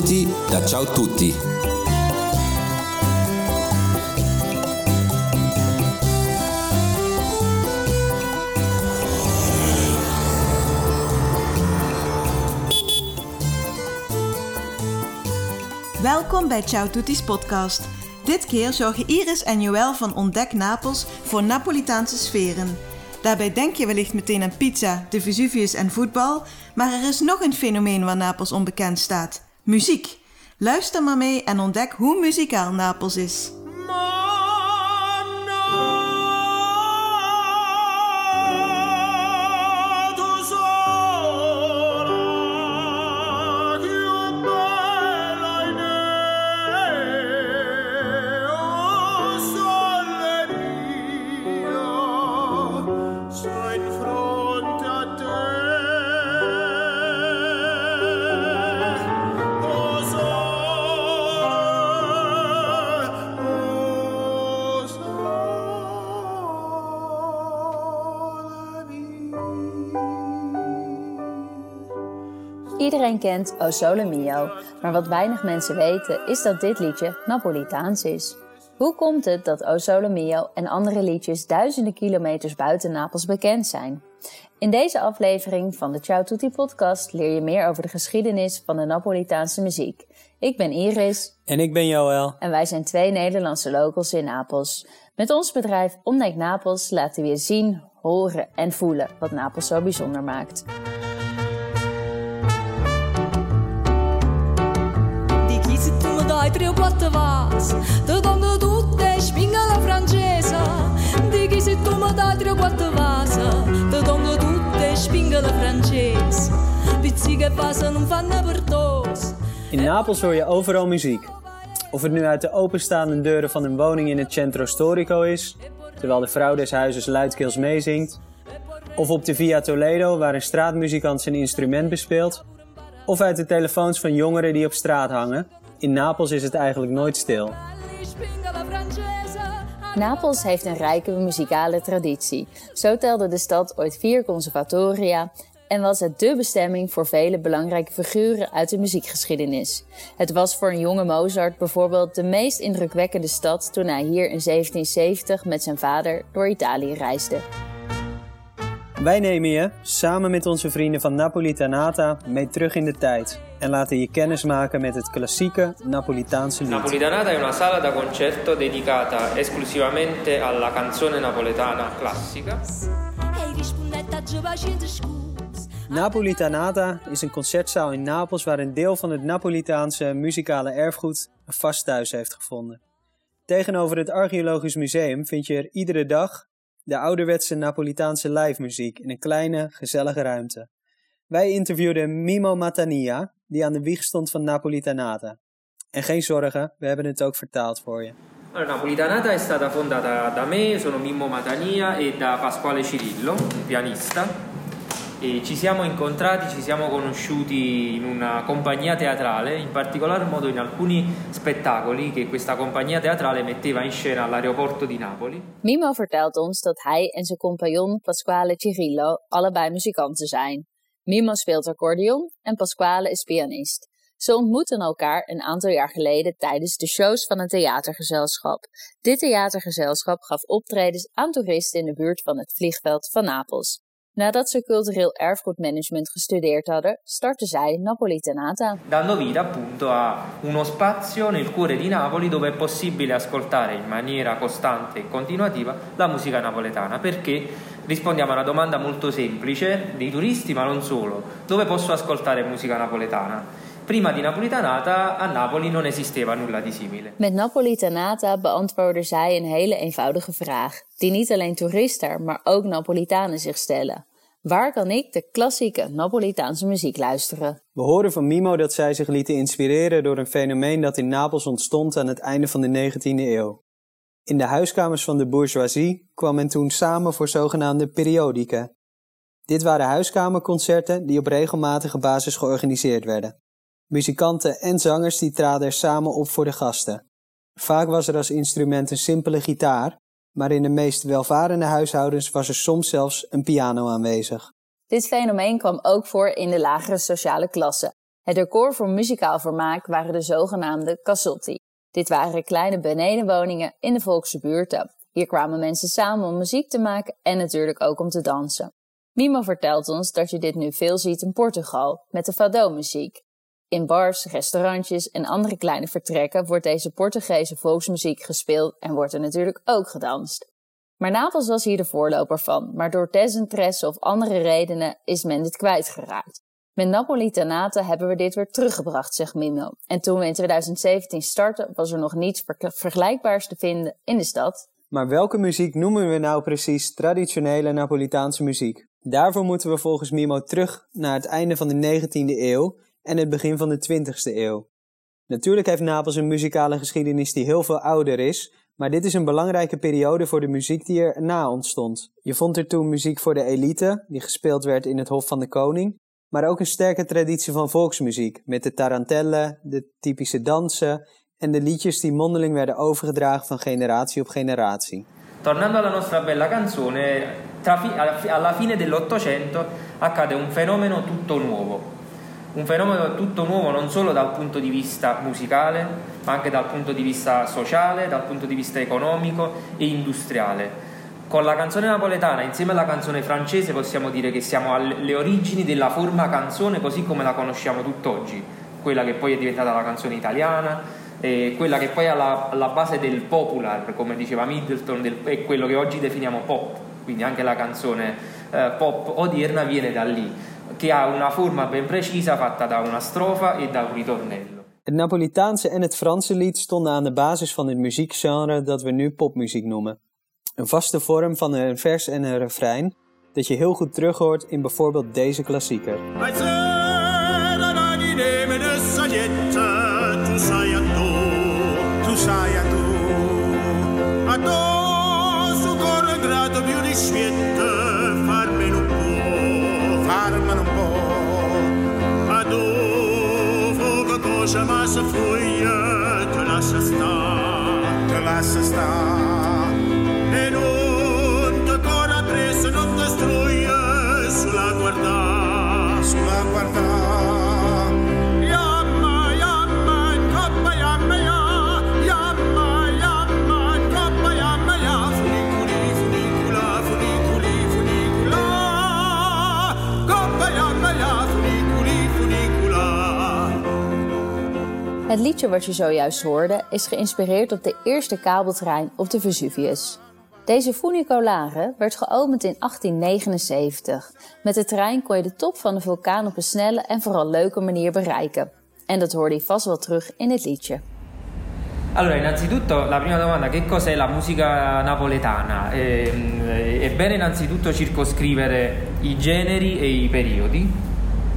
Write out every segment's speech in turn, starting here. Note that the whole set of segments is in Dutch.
Benvenuti da Ciao Tutti. Welkom bij Ciao Tutti's podcast. Dit keer zorgen Iris en Joël van Ontdek Napels voor Napolitaanse sferen. Daarbij denk je wellicht meteen aan pizza, de Vesuvius en voetbal, maar er is nog een fenomeen waar Napels onbekend staat: muziek. Luister maar mee en ontdek hoe muzikaal Napels is. Iedereen kent O Sole Mio, maar wat weinig mensen weten is dat dit liedje Napolitaans is. Hoe komt het dat O Sole Mio en andere liedjes duizenden kilometers buiten Napels bekend zijn? In deze aflevering van de Ciao Tutti podcast leer je meer over de geschiedenis van de Napolitaanse muziek. Ik ben Iris. En ik ben Joël. En wij zijn twee Nederlandse locals in Napels. Met ons bedrijf Ontdek Napels laten we je zien, horen en voelen wat Napels zo bijzonder maakt. O tutte spinga la francese Di se tu mi dai tutte spinga la per tos In Napels hoor je overal muziek. Of het nu uit de openstaande deuren van een woning in het Centro Storico is, terwijl de vrouw des huizes luidkeels meezingt, of op de Via Toledo waar een straatmuzikant zijn instrument bespeelt, of uit de telefoons van jongeren die op straat hangen, in Napels is het eigenlijk nooit stil. Napels heeft een rijke muzikale traditie. Zo telde de stad ooit vier conservatoria en was het dé bestemming voor vele belangrijke figuren uit de muziekgeschiedenis. Het was voor een jonge Mozart bijvoorbeeld de meest indrukwekkende stad toen hij hier in 1770 met zijn vader door Italië reisde. Wij nemen je, samen met onze vrienden van Napolitanata, mee terug in de tijd en laten je kennis maken met het klassieke Napolitaanse lied. Napolitanata è una sala da concerto dedicata esclusivamente alla canzone napoletana classica. Napolitanata is een concertzaal in Napels waar een deel van het Napolitaanse muzikale erfgoed een vast thuis heeft gevonden. Tegenover het Archeologisch Museum vind je er iedere dag de ouderwetse Napolitaanse live muziek in een kleine, gezellige ruimte. Wij interviewden Mimo Matania, die aan de wieg stond van Napolitanata. En geen zorgen, we hebben het ook vertaald voor je. Napolitanata è stata fondata da me, sono Mimmo Matania e da Pasquale Cirillo, pianista. E ci siamo incontrati, ci siamo conosciuti in una compagnia teatrale, in particolar modo in alcuni spettacoli che questa compagnia teatrale metteva in scena all'aeroporto di Napoli. Mimo vertelt ons dat hij en zijn compagnon Pasquale Cirillo allebei muzikanten zijn. Mimo speelt accordeon en Pasquale is pianist. Ze ontmoeten elkaar een aantal jaar geleden tijdens de shows van een theatergezelschap. Dit theatergezelschap gaf optredens aan toeristen in de buurt van het vliegveld van Napels. Nadat ze cultureel erfgoedmanagement gestudeerd hadden, startten zij Napolitanata. Dando vita appunto a uno spazio nel cuore di Napoli dove è possibile ascoltare in maniera costante e continuativa la musica napoletana. Perché rispondiamo a una domanda molto semplice dei turisti, ma non solo. Dove posso ascoltare musica napoletana? Prima di Napolitanata a Napoli non esisteva nulla di simile. Met Napolitanata beantwoorden zij een hele eenvoudige vraag, die niet alleen toeristen, maar ook Napolitanen zich stellen. Waar kan ik de klassieke Napolitaanse muziek luisteren? We horen van Mimo dat zij zich lieten inspireren door een fenomeen dat in Napels ontstond aan het einde van de 19e eeuw. In de huiskamers van de bourgeoisie kwam men toen samen voor zogenaamde periodica. Dit waren huiskamerconcerten die op regelmatige basis georganiseerd werden. Muzikanten en zangers die traden er samen op voor de gasten. Vaak was er als instrument een simpele gitaar, maar in de meest welvarende huishoudens was er soms zelfs een piano aanwezig. Dit fenomeen kwam ook voor in de lagere sociale klasse. Het decor voor muzikaal vermaak waren de zogenaamde cassotti. Dit waren kleine benedenwoningen in de volkse buurten. Hier kwamen mensen samen om muziek te maken en natuurlijk ook om te dansen. Mimo vertelt ons dat je dit nu veel ziet in Portugal met de fado-muziek. In bars, restaurantjes en andere kleine vertrekken wordt deze Portugese volksmuziek gespeeld en wordt er natuurlijk ook gedanst. Maar Napels was hier de voorloper van, maar door desinteresse of andere redenen is men dit kwijtgeraakt. Met Napolitanata hebben we dit weer teruggebracht, zegt Mimo. En toen we in 2017 startten, was er nog niets vergelijkbaars te vinden in de stad. Maar welke muziek noemen we nou precies traditionele Napolitaanse muziek? Daarvoor moeten we volgens Mimo terug naar het einde van de 19e eeuw en het begin van de 20e eeuw. Natuurlijk heeft Napels een muzikale geschiedenis die heel veel ouder is, maar dit is een belangrijke periode voor de muziek die er na ontstond. Je vond er toen muziek voor de elite, die gespeeld werd in het Hof van de Koning, maar ook een sterke traditie van volksmuziek, met de tarantelle, de typische dansen en de liedjes die mondeling werden overgedragen van generatie op generatie. Tornando alla nostra bella canzone, alla fine dell'Ottocento accade un fenomeno tutto nuovo. Un fenomeno tutto nuovo non solo dal punto di vista musicale, ma anche dal punto di vista sociale, dal punto di vista economico e industriale. Con la canzone napoletana insieme alla canzone francese possiamo dire che siamo alle origini della forma canzone così come la conosciamo tutt'oggi, quella che poi è diventata la canzone italiana, e quella che poi è alla, alla base del popular, come diceva Middleton, del, è quello che oggi definiamo pop, quindi anche la canzone eh, pop odierna viene da lì, che ha una forma ben precisa fatta da una strofa e da un ritornello. Het Napolitaanse en het Franse lied stonden aan de basis van het muziekgenre dat we nu popmuziek noemen. Een vaste vorm van een vers en een refrein dat je heel goed terug hoort in bijvoorbeeld deze klassieker. chemin se fouille de la chasta, te la chasta. En un tocó la presa no destruye su la guarda, su la guarda. Het liedje wat je zojuist hoorde is geïnspireerd op de eerste kabeltrein op de Vesuvius. Deze funicolare werd geopend in 1879. Met de trein kon je de top van de vulkaan op een snelle en vooral leuke manier bereiken. En dat hoorde je vast wel terug in het liedje. Allora, innanzitutto la prima domanda, che cos'è la musica napoletana? Eh, è bene innanzitutto circoscrivere i generi e i periodi,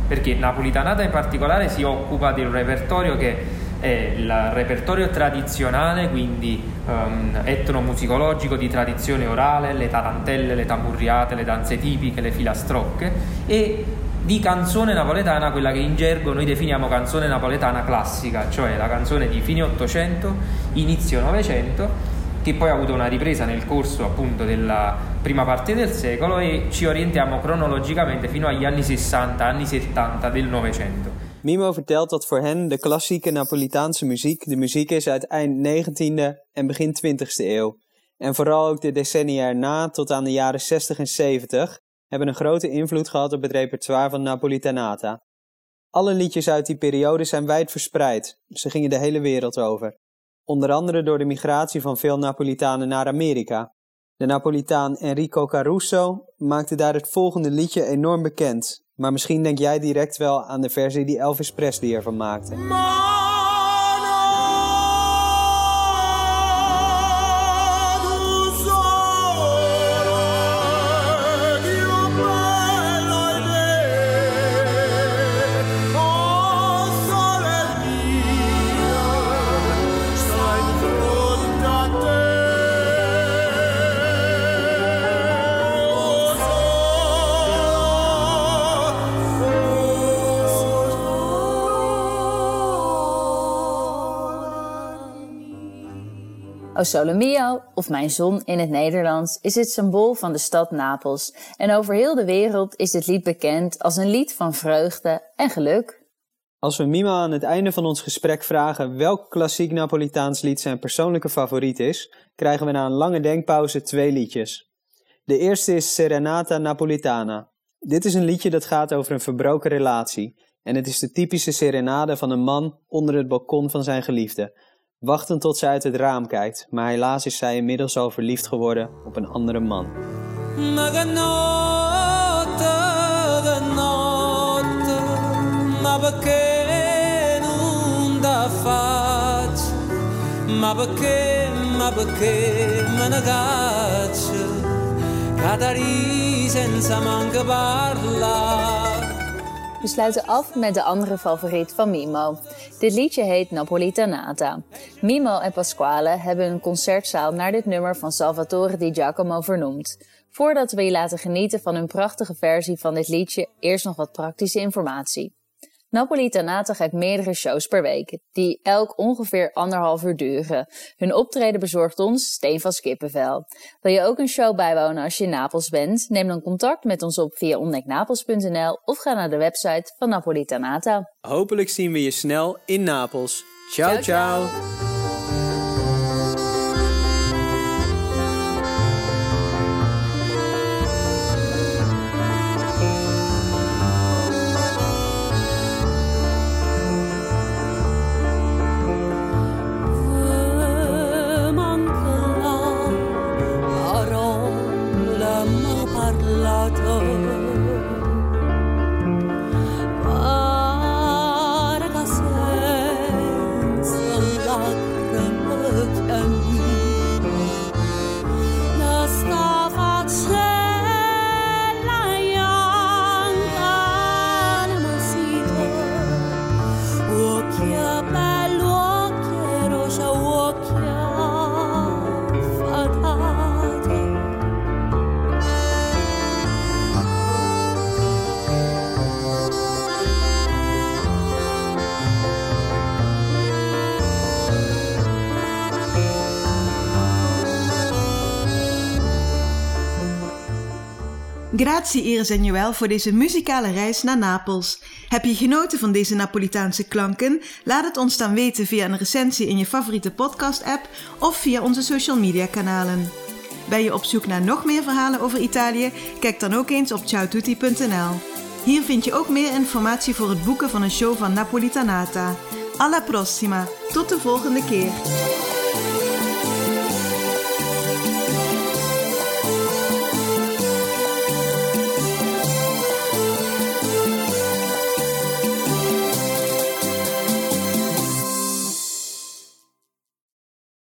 perché Napolitanata in particolare si occupa di un repertorio che è il repertorio tradizionale, quindi um, etnomusicologico di tradizione orale, le tarantelle, le tamburriate, le danze tipiche, le filastrocche e di canzone napoletana, quella che in gergo noi definiamo canzone napoletana classica, cioè la canzone di fine 800, inizio 900, che poi ha avuto una ripresa nel corso appunto della prima parte del secolo e ci orientiamo cronologicamente fino agli anni 60, anni 70 del Novecento. Mimo vertelt dat voor hen de klassieke Napolitaanse muziek de muziek is uit eind 19e en begin 20e eeuw. En vooral ook de decennia erna tot aan de jaren 60 en 70 hebben een grote invloed gehad op het repertoire van Napolitanata. Alle liedjes uit die periode zijn wijd verspreid. Ze gingen de hele wereld over. Onder andere door de migratie van veel Napolitanen naar Amerika. De Napolitaan Enrico Caruso maakte daar het volgende liedje enorm bekend. Maar misschien denk jij direct wel aan de versie die Elvis Presley ervan maakte. O Sole Mio, of Mijn Zon in het Nederlands, is het symbool van de stad Napels. En over heel de wereld is dit lied bekend als een lied van vreugde en geluk. Als we Mima aan het einde van ons gesprek vragen welk klassiek Napolitaans lied zijn persoonlijke favoriet is, krijgen we na een lange denkpauze twee liedjes. De eerste is Serenata Napolitana. Dit is een liedje dat gaat over een verbroken relatie. En het is de typische serenade van een man onder het balkon van zijn geliefde, wachtend tot ze uit het raam kijkt, maar helaas is zij inmiddels al verliefd geworden op een andere man. manca. We sluiten af met de andere favoriet van Mimo. Dit liedje heet Napolitanata. Mimo en Pasquale hebben een concertzaal naar dit nummer van Salvatore di Giacomo vernoemd. Voordat we je laten genieten van hun prachtige versie van dit liedje, eerst nog wat praktische informatie. Napolitanata geeft meerdere shows per week, die elk ongeveer anderhalf uur duren. Hun optreden bezorgt ons Steen van Skippenvel. Wil je ook een show bijwonen als je in Napels bent? Neem dan contact met ons op via ontdeknapels.nl of ga naar de website van Napolitanata. Hopelijk zien we je snel in Napels. ciao. ciao. ciao. Grazie Iris en Joël voor deze muzikale reis naar Napels. Heb je genoten van deze Napolitaanse klanken? Laat het ons dan weten via een recensie in je favoriete podcast-app of via onze social media kanalen. Ben je op zoek naar nog meer verhalen over Italië? Kijk dan ook eens op ciaotutti.nl. Hier vind je ook meer informatie voor het boeken van een show van Napolitanata. Alla prossima, tot de volgende keer.